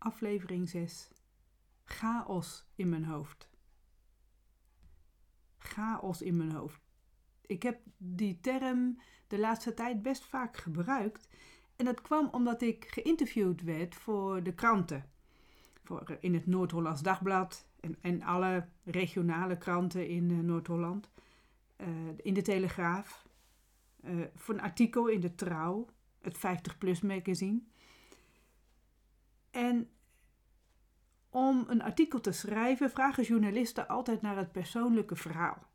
aflevering 6. Chaos in mijn hoofd. Chaos in mijn hoofd. Ik heb die term de laatste tijd best vaak gebruikt. En dat kwam omdat ik geïnterviewd werd voor de kranten. Voor, in het Noord-Hollands Dagblad en, en alle regionale kranten in uh, Noord-Holland. Uh, in de Telegraaf. Voor een artikel in de Trouw, het 50PLUS magazine. En om een artikel te schrijven vragen journalisten altijd naar het persoonlijke verhaal.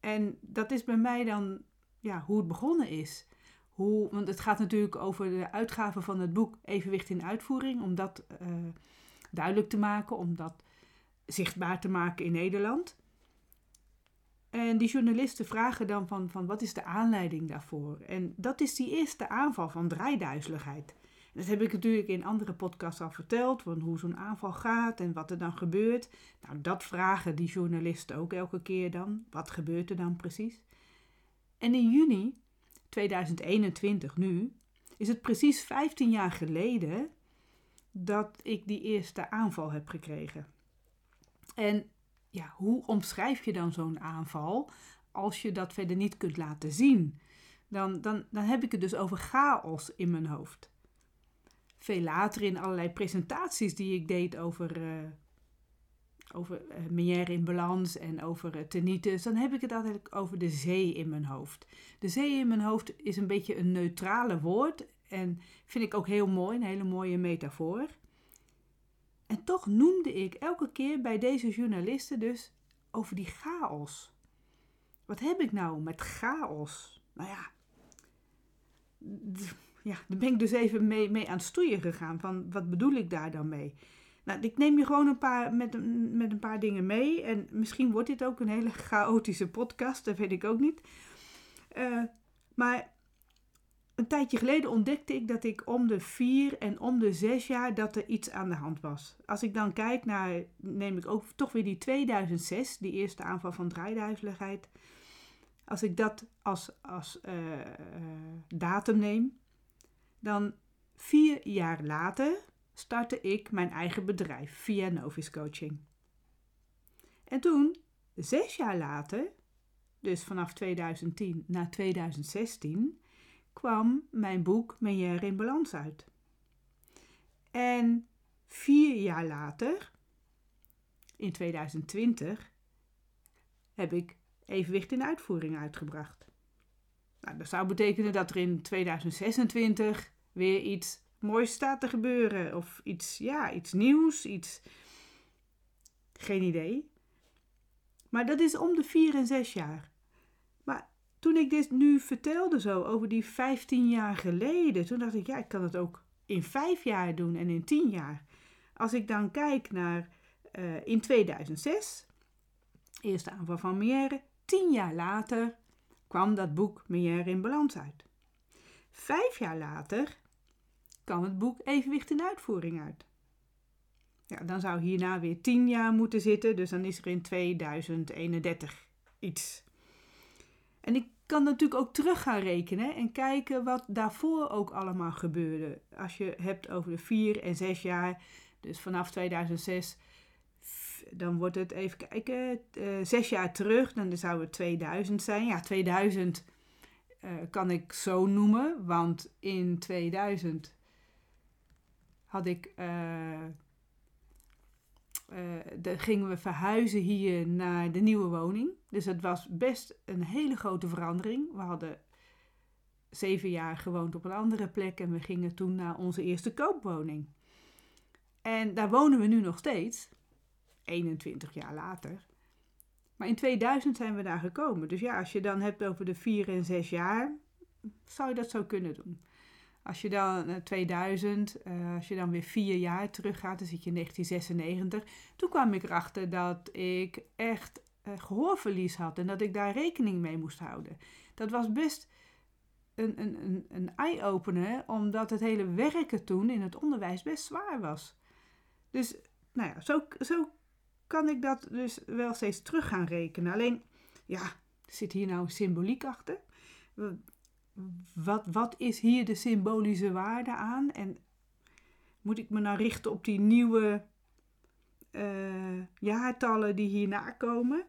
En dat is bij mij dan ja, hoe het begonnen is. Hoe, want het gaat natuurlijk over de uitgave van het boek Evenwicht in Uitvoering, om dat uh, duidelijk te maken, om dat zichtbaar te maken in Nederland. En die journalisten vragen dan van, van wat is de aanleiding daarvoor? En dat is die eerste aanval van draaiduizeligheid. Dat heb ik natuurlijk in andere podcasts al verteld, van hoe zo'n aanval gaat en wat er dan gebeurt. Nou, dat vragen die journalisten ook elke keer dan. Wat gebeurt er dan precies? En in juni 2021, nu, is het precies 15 jaar geleden dat ik die eerste aanval heb gekregen. En ja, hoe omschrijf je dan zo'n aanval als je dat verder niet kunt laten zien? Dan, dan, dan heb ik het dus over chaos in mijn hoofd veel later in allerlei presentaties die ik deed over, uh, over uh, in balans en over uh, tinnitus, dan heb ik het altijd over de zee in mijn hoofd. De zee in mijn hoofd is een beetje een neutrale woord en vind ik ook heel mooi, een hele mooie metafoor. En toch noemde ik elke keer bij deze journalisten dus over die chaos. Wat heb ik nou met chaos? Nou ja, ja, daar ben ik dus even mee, mee aan het stoeien gegaan. Van wat bedoel ik daar dan mee? Nou, ik neem je gewoon een paar, met, met een paar dingen mee. En misschien wordt dit ook een hele chaotische podcast, dat weet ik ook niet. Uh, maar een tijdje geleden ontdekte ik dat ik om de vier en om de zes jaar dat er iets aan de hand was. Als ik dan kijk naar, neem ik ook toch weer die 2006, die eerste aanval van draaiduizeligheid. Als ik dat als, als uh, uh, datum neem, dan vier jaar later startte ik mijn eigen bedrijf via Novis Coaching. En toen, zes jaar later, dus vanaf 2010 naar 2016, kwam mijn boek Menière in Balans uit. En vier jaar later, in 2020, heb ik Evenwicht in Uitvoering uitgebracht. Nou, dat zou betekenen dat er in 2026 weer iets moois staat te gebeuren. Of iets, ja, iets nieuws, iets. Geen idee. Maar dat is om de vier en zes jaar. Maar toen ik dit nu vertelde zo over die 15 jaar geleden, toen dacht ik, ja, ik kan het ook in vijf jaar doen en in tien jaar. Als ik dan kijk naar uh, in 2006, eerste aanval van Meière, tien jaar later kwam dat boek Meière in balans uit. Vijf jaar later kwam het boek Evenwicht in Uitvoering uit. Ja, dan zou hierna weer tien jaar moeten zitten, dus dan is er in 2031 iets. En ik kan natuurlijk ook terug gaan rekenen en kijken wat daarvoor ook allemaal gebeurde. Als je hebt over de vier en zes jaar, dus vanaf 2006, dan wordt het even kijken, uh, zes jaar terug, dan zou het 2000 zijn. Ja, 2000 uh, kan ik zo noemen, want in 2000 had ik. Uh, uh, gingen we verhuizen hier naar de nieuwe woning. Dus het was best een hele grote verandering. We hadden zeven jaar gewoond op een andere plek en we gingen toen naar onze eerste koopwoning. En daar wonen we nu nog steeds, 21 jaar later. Maar in 2000 zijn we daar gekomen. Dus ja, als je dan hebt over de vier en zes jaar, zou je dat zo kunnen doen. Als je dan 2000, uh, eh, als je dan weer vier jaar teruggaat, dan zit je in 1996. Toen kwam ik erachter dat ik echt uh, gehoorverlies had en dat ik daar rekening mee moest houden. Dat was best een, een, een, een eye-opener, omdat het hele werken toen in het onderwijs best zwaar was. Dus nou ja, zo, zo kan ik dat dus wel steeds terug gaan rekenen. Alleen, ja, zit hier nou symboliek achter? wat, wat is hier de symbolische waarde aan? En moet ik me nou richten op die nieuwe uh, jaartallen die hierna komen?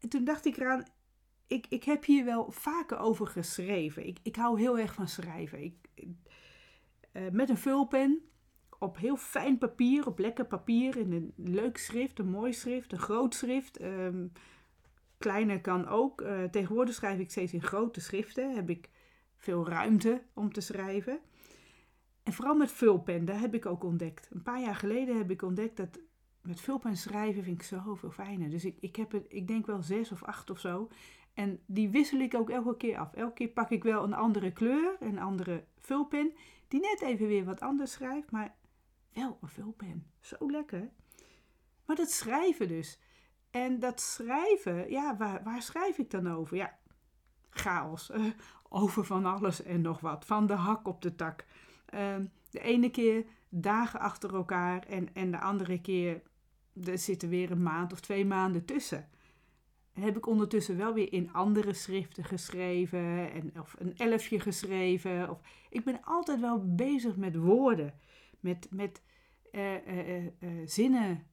En toen dacht ik eraan, ik, ik heb hier wel vaker over geschreven. Ik, ik hou heel erg van schrijven. Ik, uh, met een vulpen, op heel fijn papier, op lekker papier, in een leuk schrift, een mooi schrift, een groot schrift. Um, kleiner kan ook. Uh, tegenwoordig schrijf ik steeds in grote schriften. Heb ik veel ruimte om te schrijven. En vooral met vulpen, daar heb ik ook ontdekt. Een paar jaar geleden heb ik ontdekt dat met vulpen schrijven vind ik zoveel fijner. Dus ik, ik heb het, ik denk wel zes of acht of zo. En die wissel ik ook elke keer af. Elke keer pak ik wel een andere kleur, een andere vulpen, die net even weer wat anders schrijft, maar wel een vulpen. Zo lekker. Maar dat schrijven dus. En dat schrijven, ja, waar, waar schrijf ik dan over? Ja, chaos. Over van alles en nog wat. Van de hak op de tak. Uh, de ene keer dagen achter elkaar en, en de andere keer er zitten weer een maand of twee maanden tussen. heb ik ondertussen wel weer in andere schriften geschreven en, of een elfje geschreven. Of, ik ben altijd wel bezig met woorden, met, met uh, zinnen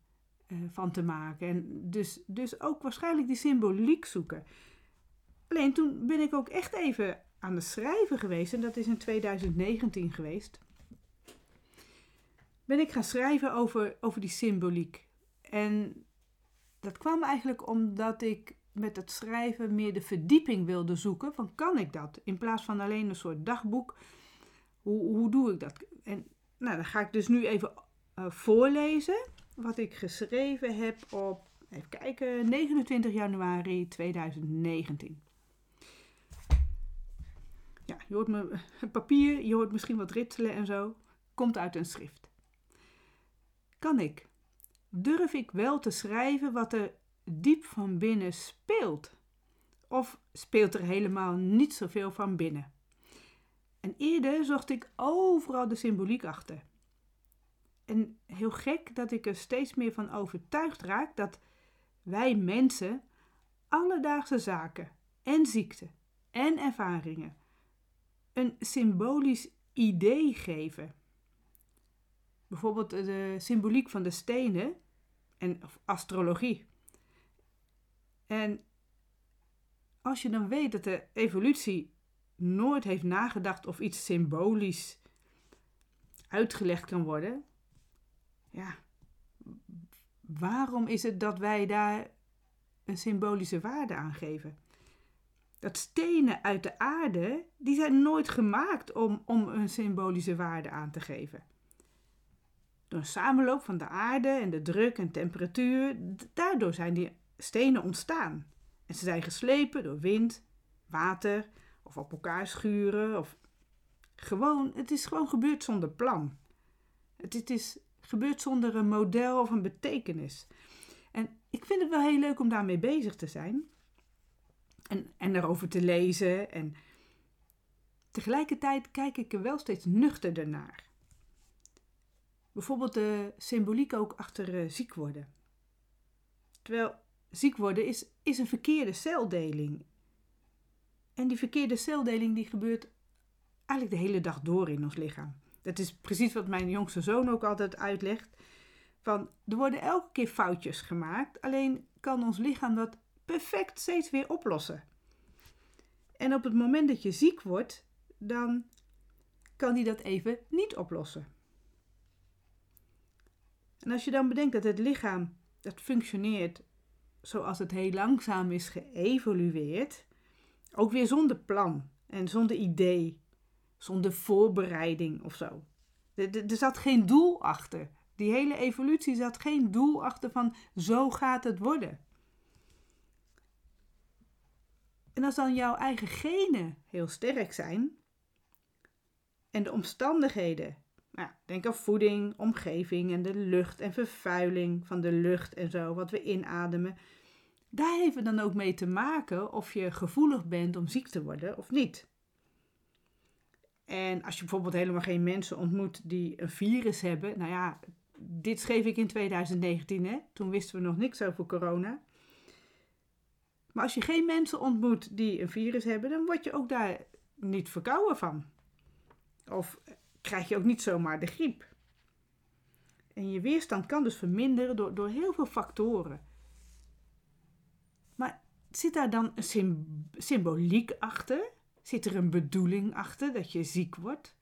van te maken. En dus, dus ook waarschijnlijk die symboliek zoeken. Alleen toen ben ik ook echt even aan het schrijven geweest. En dat is in 2019 geweest. Ben ik gaan schrijven over, over die symboliek. En dat kwam eigenlijk omdat ik met het schrijven meer de verdieping wilde zoeken. Van kan ik dat? In plaats van alleen een soort dagboek. Hoe, hoe doe ik dat? En nou, dan ga ik dus nu even uh, voorlezen wat ik geschreven heb op, even kijken, 29 januari 2019. Ja, je hoort me papier, je hoort misschien wat ritselen en zo. Komt uit een schrift. Kan ik? Durf ik wel te schrijven wat er diep van binnen speelt? Of speelt er helemaal niet zoveel van binnen? En eerder zocht ik overal de symboliek achter. En heel gek dat ik er steeds meer van overtuigd raak dat wij mensen alledaagse zaken en ziekten en ervaringen een symbolisch idee geven. Bijvoorbeeld de symboliek van de stenen en astrologie. En als je dan weet dat de evolutie nooit heeft nagedacht of iets symbolisch uitgelegd kan worden, ja, waarom is het dat wij daar een symbolische waarde aan geven? Dat stenen uit de aarde, die zijn nooit gemaakt om, om een symbolische waarde aan te geven. Door een samenloop van de aarde en de druk en temperatuur, daardoor zijn die stenen ontstaan. En ze zijn geslepen door wind, water of op elkaar schuren. Of gewoon, het is gewoon gebeurd zonder plan. Het, het is gebeurt zonder een model of een betekenis. En ik vind het wel heel leuk om daarmee bezig te zijn. En, en erover te lezen. En tegelijkertijd kijk ik er wel steeds nuchterder naar. Bijvoorbeeld de symboliek ook achter uh, ziek worden. Terwijl ziek worden is, is een verkeerde celdeling. En die verkeerde celdeling die gebeurt eigenlijk de hele dag door in ons lichaam. Dat is precies wat mijn jongste zoon ook altijd uitlegt. Van, er worden elke keer foutjes gemaakt, alleen kan ons lichaam dat perfect steeds weer oplossen. En op het moment dat je ziek wordt, dan kan die dat even niet oplossen. En als je dan bedenkt dat het lichaam dat functioneert zoals het heel langzaam is geëvolueerd, ook weer zonder plan en zonder idee zonder voorbereiding of zo. Er, zat geen doel achter. Die hele evolutie zat geen doel achter van zo gaat het worden. En als dan jouw eigen genen heel sterk zijn en de omstandigheden, nou, denk aan voeding, omgeving en de lucht en vervuiling van de lucht en zo, wat we inademen, daar heeft het dan ook mee te maken of je gevoelig bent om ziek te worden of niet. En als je bijvoorbeeld helemaal geen mensen ontmoet die een virus hebben. Nou ja, dit schreef ik in 2019, hè? toen wisten we nog niks over corona. Maar als je geen mensen ontmoet die een virus hebben, dan word je ook daar niet verkouden van. Of krijg je ook niet zomaar de griep. En je weerstand kan dus verminderen door, door heel veel factoren. Zit daar dan een symboliek achter? Zit er een bedoeling achter dat je ziek wordt?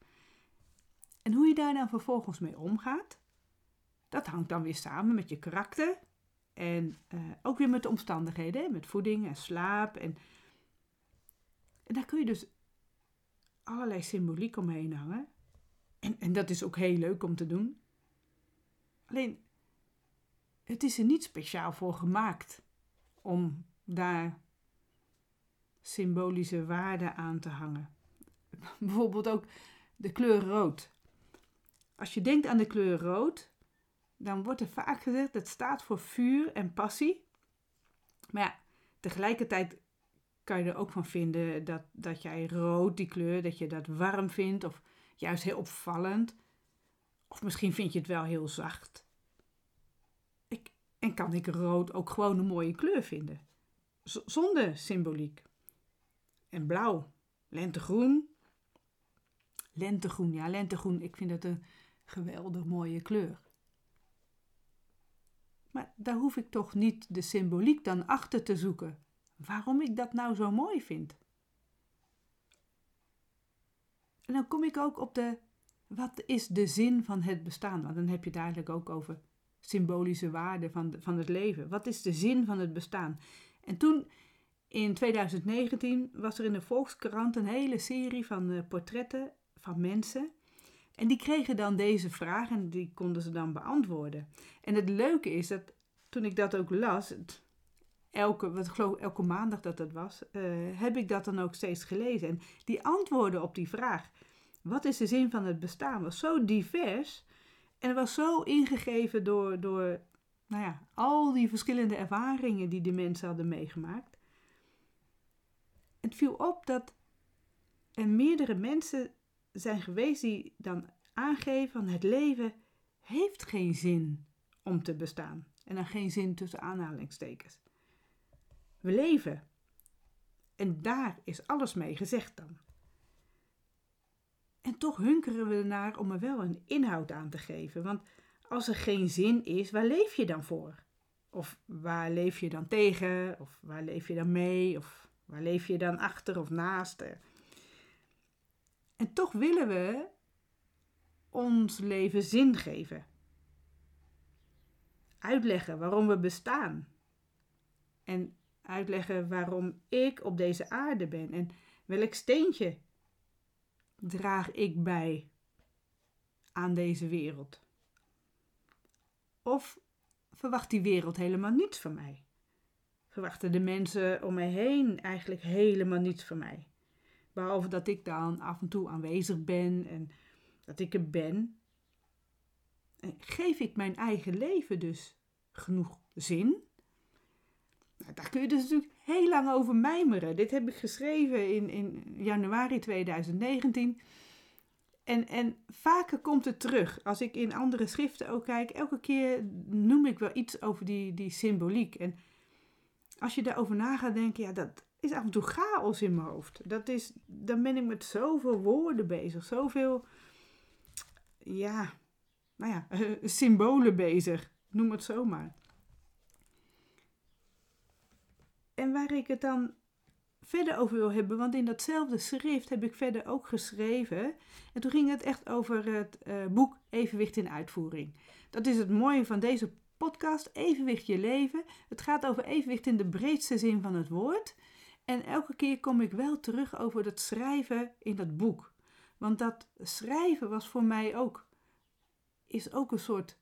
En hoe je daar dan vervolgens mee omgaat, dat hangt dan weer samen met je karakter en uh, ook weer met de omstandigheden, met voeding en slaap. En, en daar kun je dus allerlei symboliek omheen hangen. En, en dat is ook heel leuk om te doen. Alleen, het is er niet speciaal voor gemaakt om daar symbolische waarden aan te hangen. Bijvoorbeeld ook de kleur rood. Als je denkt aan de kleur rood, dan wordt er vaak gezegd dat staat voor vuur en passie. Maar ja, tegelijkertijd kan je er ook van vinden dat, dat jij rood, die kleur, dat je dat warm vindt of juist heel opvallend. Of misschien vind je het wel heel zacht. Ik, en kan ik rood ook gewoon een mooie kleur vinden, zonder symboliek. En blauw, lentegroen. Lentegroen, ja, lentegroen, ik vind het een geweldig mooie kleur. Maar daar hoef ik toch niet de symboliek dan achter te zoeken. Waarom ik dat nou zo mooi vind. En dan kom ik ook op de, wat is de zin van het bestaan? Want dan heb je het eigenlijk ook over symbolische waarde van, van het leven. Wat is de zin van het bestaan? En toen, in 2019, was er in de Volkskrant een hele serie van uh, portretten van mensen en die kregen dan deze vraag en die konden ze dan beantwoorden. En het leuke is dat toen ik dat ook las, elke, wat geloof elke maandag dat dat was, uh, heb ik dat dan ook steeds gelezen. En die antwoorden op die vraag, wat is de zin van het bestaan, was zo divers. En was zo ingegeven door, door nou ja, al die verschillende ervaringen die de mensen hadden meegemaakt. Het viel op dat er meerdere mensen zijn geweest die dan aangeven van het leven heeft geen zin om te bestaan. En dan geen zin tussen aanhalingstekens. We leven. En daar is alles mee gezegd dan. En toch hunkeren we ernaar om er wel een inhoud aan te geven. Want als er geen zin is, waar leef je dan voor? Of waar leef je dan tegen? Of waar leef je dan mee? Of waar leef je dan achter of naast? En toch willen we ons leven zin geven. Uitleggen waarom we bestaan. En uitleggen waarom ik op deze aarde ben en welk steentje draag ik bij aan deze wereld. Of verwacht die wereld helemaal niets van mij? Verwachten de mensen om mij heen eigenlijk helemaal niets van mij? Behalve dat ik dan af en toe aanwezig ben en dat ik er ben. Geef ik mijn eigen leven dus genoeg zin? Nou, daar kun je dus natuurlijk heel lang over mijmeren. Dit heb ik geschreven in, in januari 2019. En, en vaker komt het terug. Als ik in andere schriften ook kijk, elke keer noem ik wel iets over die, die symboliek. En als je daarover na gaat denken, ja, dat, is af en toe chaos in mijn hoofd. Dat is, dan ben ik met zoveel woorden bezig, zoveel, ja, nou ja, symbolen bezig. Noem het zomaar. En waar ik het dan verder over wil hebben, want in datzelfde schrift heb ik verder ook geschreven. En toen ging het echt over het uh, boek Evenwicht in Uitvoering. Dat is het mooie van deze podcast, Evenwicht je leven. Het gaat over evenwicht in de breedste zin van het woord. En elke keer kom ik wel terug over dat schrijven in dat boek. Want dat schrijven was voor mij ook, is ook een soort,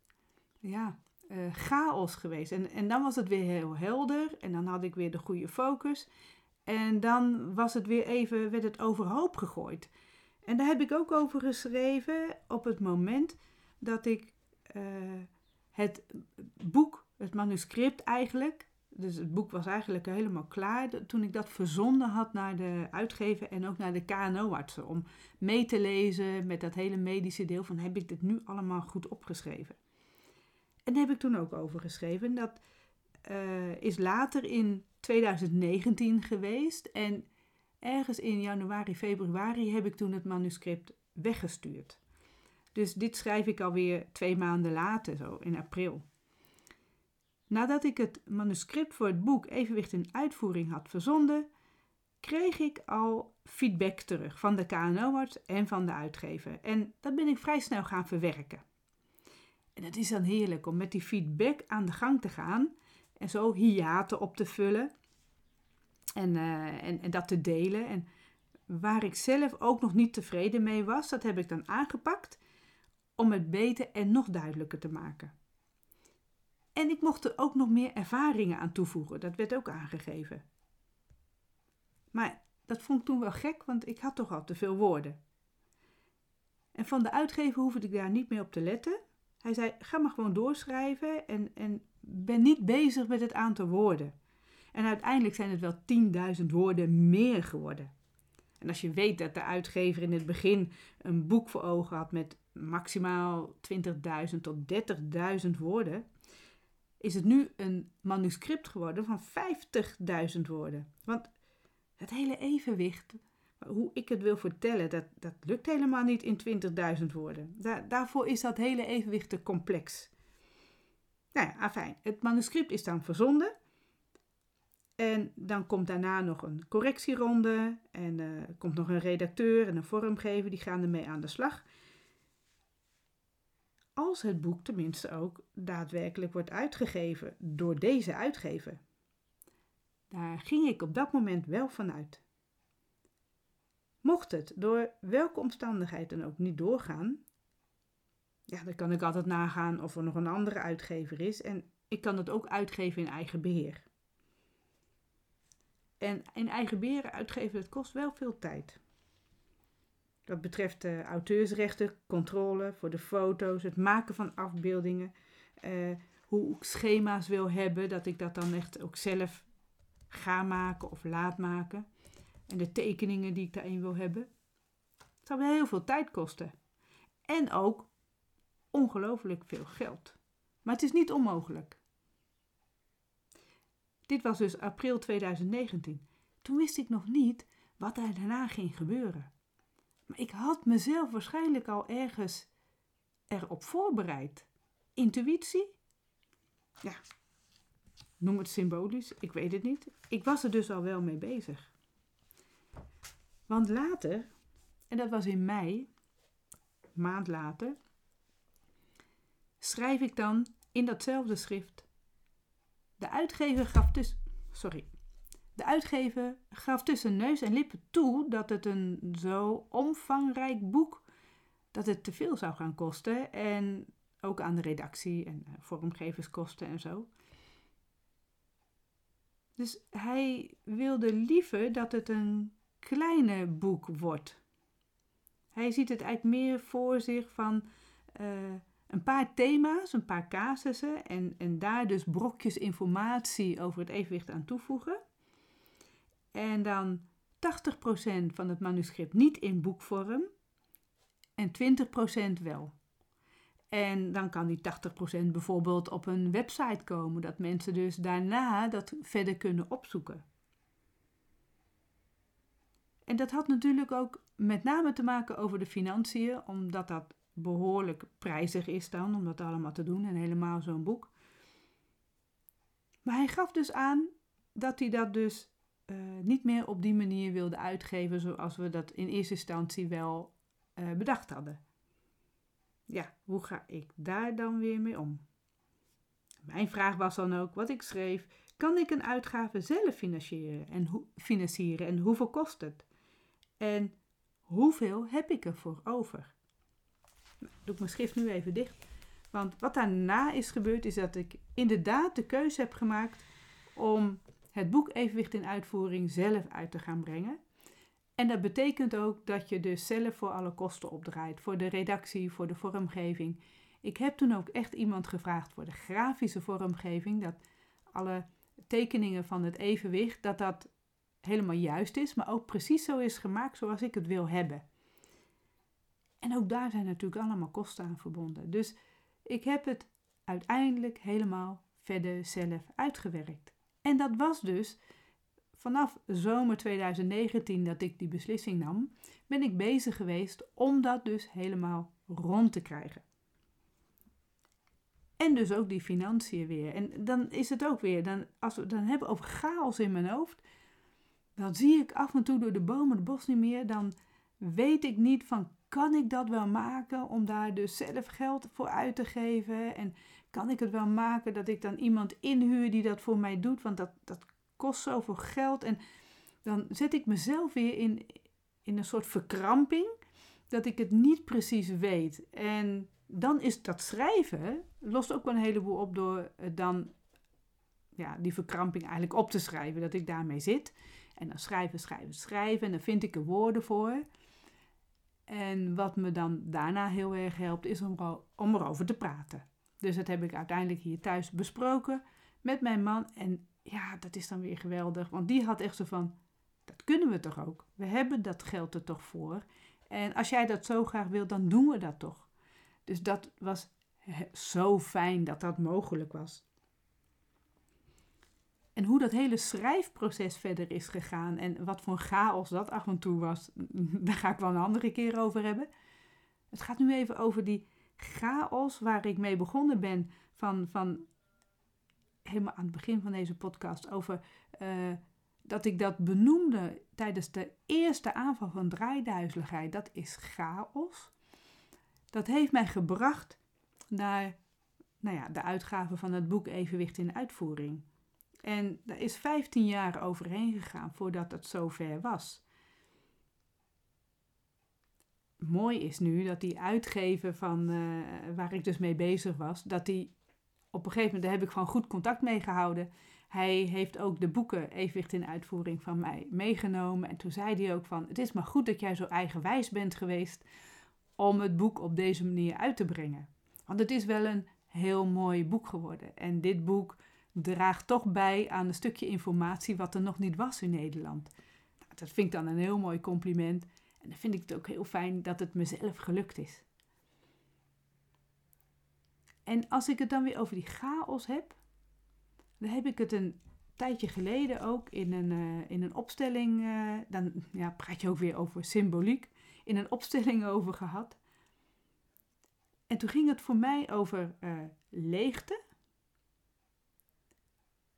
ja, uh, chaos geweest. En, en dan was het weer heel helder en dan had ik weer de goede focus. En dan was het weer even, werd het overhoop gegooid. En daar heb ik ook over geschreven op het moment dat ik uh, het boek, het manuscript eigenlijk, dus het boek was eigenlijk helemaal klaar toen ik dat verzonden had naar de uitgever en ook naar de KNO-artsen. Om mee te lezen met dat hele medische deel van heb ik dit nu allemaal goed opgeschreven. En daar heb ik toen ook over geschreven. Dat uh, is later in 2019 geweest. En ergens in januari, februari heb ik toen het manuscript weggestuurd. Dus dit schrijf ik alweer twee maanden later, zo in april. Nadat ik het manuscript voor het boek Evenwicht in Uitvoering had verzonden, kreeg ik al feedback terug van de KNO-arts en van de uitgever. En dat ben ik vrij snel gaan verwerken. En het is dan heerlijk om met die feedback aan de gang te gaan en zo hiaten op te vullen en, uh, en, en dat te delen. En waar ik zelf ook nog niet tevreden mee was, dat heb ik dan aangepakt om het beter en nog duidelijker te maken. En ik mocht er ook nog meer ervaringen aan toevoegen, dat werd ook aangegeven. Maar dat vond ik toen wel gek, want ik had toch al te veel woorden. En van de uitgever hoefde ik daar niet meer op te letten. Hij zei: ga maar gewoon doorschrijven en, en ben niet bezig met het aantal woorden. En uiteindelijk zijn het wel 10.000 woorden meer geworden. En als je weet dat de uitgever in het begin een boek voor ogen had met maximaal 20.000 tot 30.000 woorden, is het nu een manuscript geworden van 50.000 woorden. Want het hele evenwicht, hoe ik het wil vertellen, dat, dat lukt helemaal niet in 20.000 woorden. Daar, daarvoor is dat hele evenwicht te complex. Nou ja, afijn. Het manuscript is dan verzonden. En dan komt daarna nog een correctieronde. En uh, komt nog een redacteur en een vormgever. Die gaan ermee aan de slag. Als het boek tenminste ook daadwerkelijk wordt uitgegeven door deze uitgever. Daar ging ik op dat moment wel vanuit. Mocht het door welke omstandigheid dan ook niet doorgaan, ja, dan kan ik altijd nagaan of er nog een andere uitgever is en ik kan het ook uitgeven in eigen beheer. En in eigen beheer uitgeven, dat kost wel veel tijd. Dat betreft de auteursrechten, controle voor de foto's, het maken van afbeeldingen, uh, hoe ik schema's wil hebben, dat ik dat dan echt ook zelf ga maken of laat maken. En de tekeningen die ik daarin wil hebben. Het wel heel veel tijd kosten. En ook ongelooflijk veel geld. Maar het is niet onmogelijk. Dit was dus april 2019. Toen wist ik nog niet wat er daarna ging gebeuren. Maar ik had mezelf waarschijnlijk al ergens erop voorbereid. Intuïtie? Ja, noem het symbolisch, ik weet het niet. Ik was er dus al wel mee bezig. Want later, en dat was in mei, maand later, schrijf ik dan in datzelfde schrift. De uitgever gaf tussen, sorry, de uitgever gaf tussen neus en lippen toe dat het een zo omvangrijk boek dat het te veel zou gaan kosten en ook aan de redactie en eh, vormgeverskosten en zo. Dus hij wilde liever dat het een kleine boek wordt. Hij ziet het eigenlijk meer voor zich van uh, een paar thema's, een paar casussen en, en daar dus brokjes informatie over het evenwicht aan toevoegen. En dan 80% van het manuscript niet in boekvorm en 20% wel. En dan kan die 80% bijvoorbeeld op een website komen, dat mensen dus daarna dat verder kunnen opzoeken. En dat had natuurlijk ook met name te maken over de financiën, omdat dat behoorlijk prijzig is dan om dat allemaal te doen en helemaal zo'n boek. Maar hij gaf dus aan dat hij dat dus uh, niet meer op die manier wilde uitgeven zoals we dat in eerste instantie wel uh, bedacht hadden. Ja, hoe ga ik daar dan weer mee om? Mijn vraag was dan ook wat ik schreef: kan ik een uitgave zelf financieren en, financieren en hoeveel kost het? En hoeveel heb ik ervoor over? Doe ik mijn schrift nu even dicht. Want wat daarna is gebeurd, is dat ik inderdaad de keuze heb gemaakt om het boek Evenwicht in Uitvoering zelf uit te gaan brengen. En dat betekent ook dat je dus zelf voor alle kosten opdraait. Voor de redactie, voor de vormgeving. Ik heb toen ook echt iemand gevraagd voor de grafische vormgeving. Dat alle tekeningen van het evenwicht, dat dat helemaal juist is. Maar ook precies zo is gemaakt zoals ik het wil hebben. En ook daar zijn natuurlijk allemaal kosten aan verbonden. Dus ik heb het uiteindelijk helemaal verder zelf uitgewerkt. En dat was dus vanaf zomer 2019 dat ik die beslissing nam, ben ik bezig geweest om dat dus helemaal rond te krijgen. En dus ook die financiën weer. En dan is het ook weer, dan, als we dan hebben over chaos in mijn hoofd, dan zie ik af en toe door de bomen het bos niet meer. Dan weet ik niet van, kan ik dat wel maken om daar dus zelf geld voor uit te geven? En kan ik het wel maken dat ik dan iemand inhuur die dat voor mij doet? Want dat, dat kost zoveel geld. En dan zet ik mezelf weer in, in een soort verkramping dat ik het niet precies weet. En dan is dat schrijven, lost ook wel een heleboel op door dan ja, die verkramping eigenlijk op te schrijven. Dat ik daarmee zit. En dan schrijven, schrijven, schrijven. En dan vind ik er woorden voor. En wat me dan daarna heel erg helpt, is om, om erover te praten. Dus dat heb ik uiteindelijk hier thuis besproken met mijn man. En ja, dat is dan weer geweldig. Want die had echt zo van, dat kunnen we toch ook? We hebben dat geld er toch voor? En als jij dat zo graag wilt, dan doen we dat toch? Dus dat was zo fijn dat dat mogelijk was. En hoe dat hele schrijfproces verder is gegaan en wat voor chaos dat af en toe was, daar ga ik wel een andere keer over hebben. Het gaat nu even over die chaos waar ik mee begonnen ben van, van helemaal aan het begin van deze podcast over uh, dat ik dat benoemde tijdens de eerste aanval van draaiduizeligheid. Dat is chaos. Dat heeft mij gebracht naar nou ja, de uitgave van het boek Evenwicht in Uitvoering. En daar is 15 jaar overheen gegaan voordat het zover was. Mooi is nu dat die uitgever van uh, waar ik dus mee bezig was, dat die op een gegeven moment, daar heb ik gewoon goed contact mee gehouden. Hij heeft ook de boeken Evenwicht in Uitvoering van mij meegenomen. En toen zei hij ook van, het is maar goed dat jij zo eigenwijs bent geweest om het boek op deze manier uit te brengen. Want het is wel een heel mooi boek geworden. En dit boek draagt toch bij aan een stukje informatie wat er nog niet was in Nederland. Nou, dat vind ik dan een heel mooi compliment. En dan vind ik het ook heel fijn dat het mezelf gelukt is. En als ik het dan weer over die chaos heb, dan heb ik het een tijdje geleden ook in een, uh, in een opstelling, uh, dan ja, praat je ook weer over symboliek, in een opstelling over gehad. En toen ging het voor mij over uh, leegte.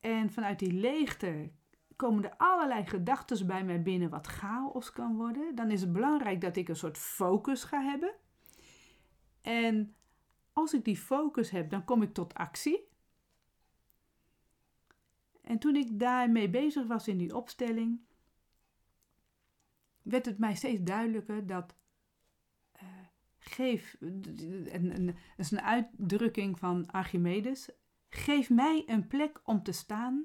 En vanuit die leegte komen er allerlei gedachten bij mij binnen wat chaos kan worden. Dan is het belangrijk dat ik een soort focus ga hebben. En als ik die focus heb, dan kom ik tot actie. En toen ik daarmee bezig was in die opstelling, werd het mij steeds duidelijker dat uh, geef, dat is een uitdrukking van Archimedes, geef mij een plek om te staan,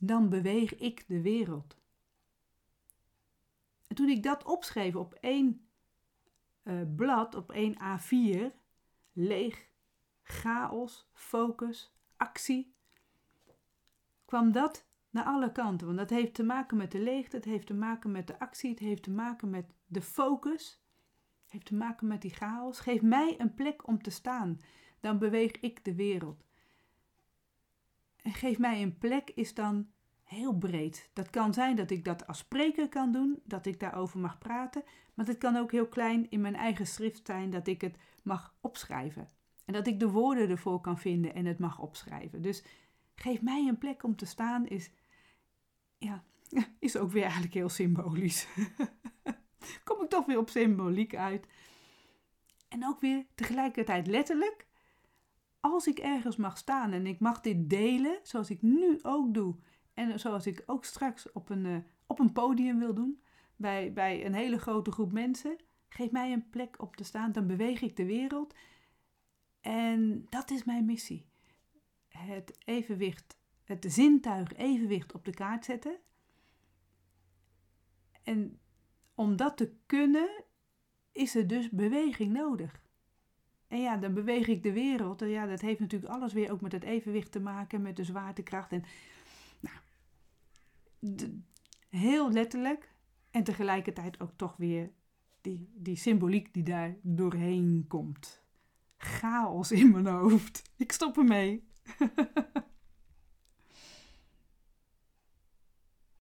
dan beweeg ik de wereld. En toen ik dat opschreef op één uh, blad, op één A4, leeg, chaos, focus, actie, kwam dat naar alle kanten. Want dat heeft te maken met de leegte, het heeft te maken met de actie, het heeft te maken met de focus, het heeft te maken met die chaos. Geef mij een plek om te staan, dan beweeg ik de wereld. En geef mij een plek is dan heel breed. Dat kan zijn dat ik dat als spreker kan doen, dat ik daarover mag praten, maar het kan ook heel klein in mijn eigen schrift zijn dat ik het mag opschrijven. En dat ik de woorden ervoor kan vinden en het mag opschrijven. Dus geef mij een plek om te staan is, ja, is ook weer eigenlijk heel symbolisch. Kom ik toch weer op symboliek uit. En ook weer tegelijkertijd letterlijk. Als ik ergens mag staan en ik mag dit delen, zoals ik nu ook doe, en zoals ik ook straks op een, uh, op een podium wil doen, bij, bij een hele grote groep mensen, geef mij een plek op te staan, dan beweeg ik de wereld. En dat is mijn missie het evenwicht, het zintuig evenwicht op de kaart zetten. En om dat te kunnen, is er dus beweging nodig. En ja, dan beweeg ik de wereld. En ja, dat heeft natuurlijk alles weer ook met het evenwicht te maken, met de zwaartekracht. En, nou, heel letterlijk. En tegelijkertijd ook toch weer die, die symboliek die daar doorheen komt. Chaos in mijn hoofd. Ik stop ermee.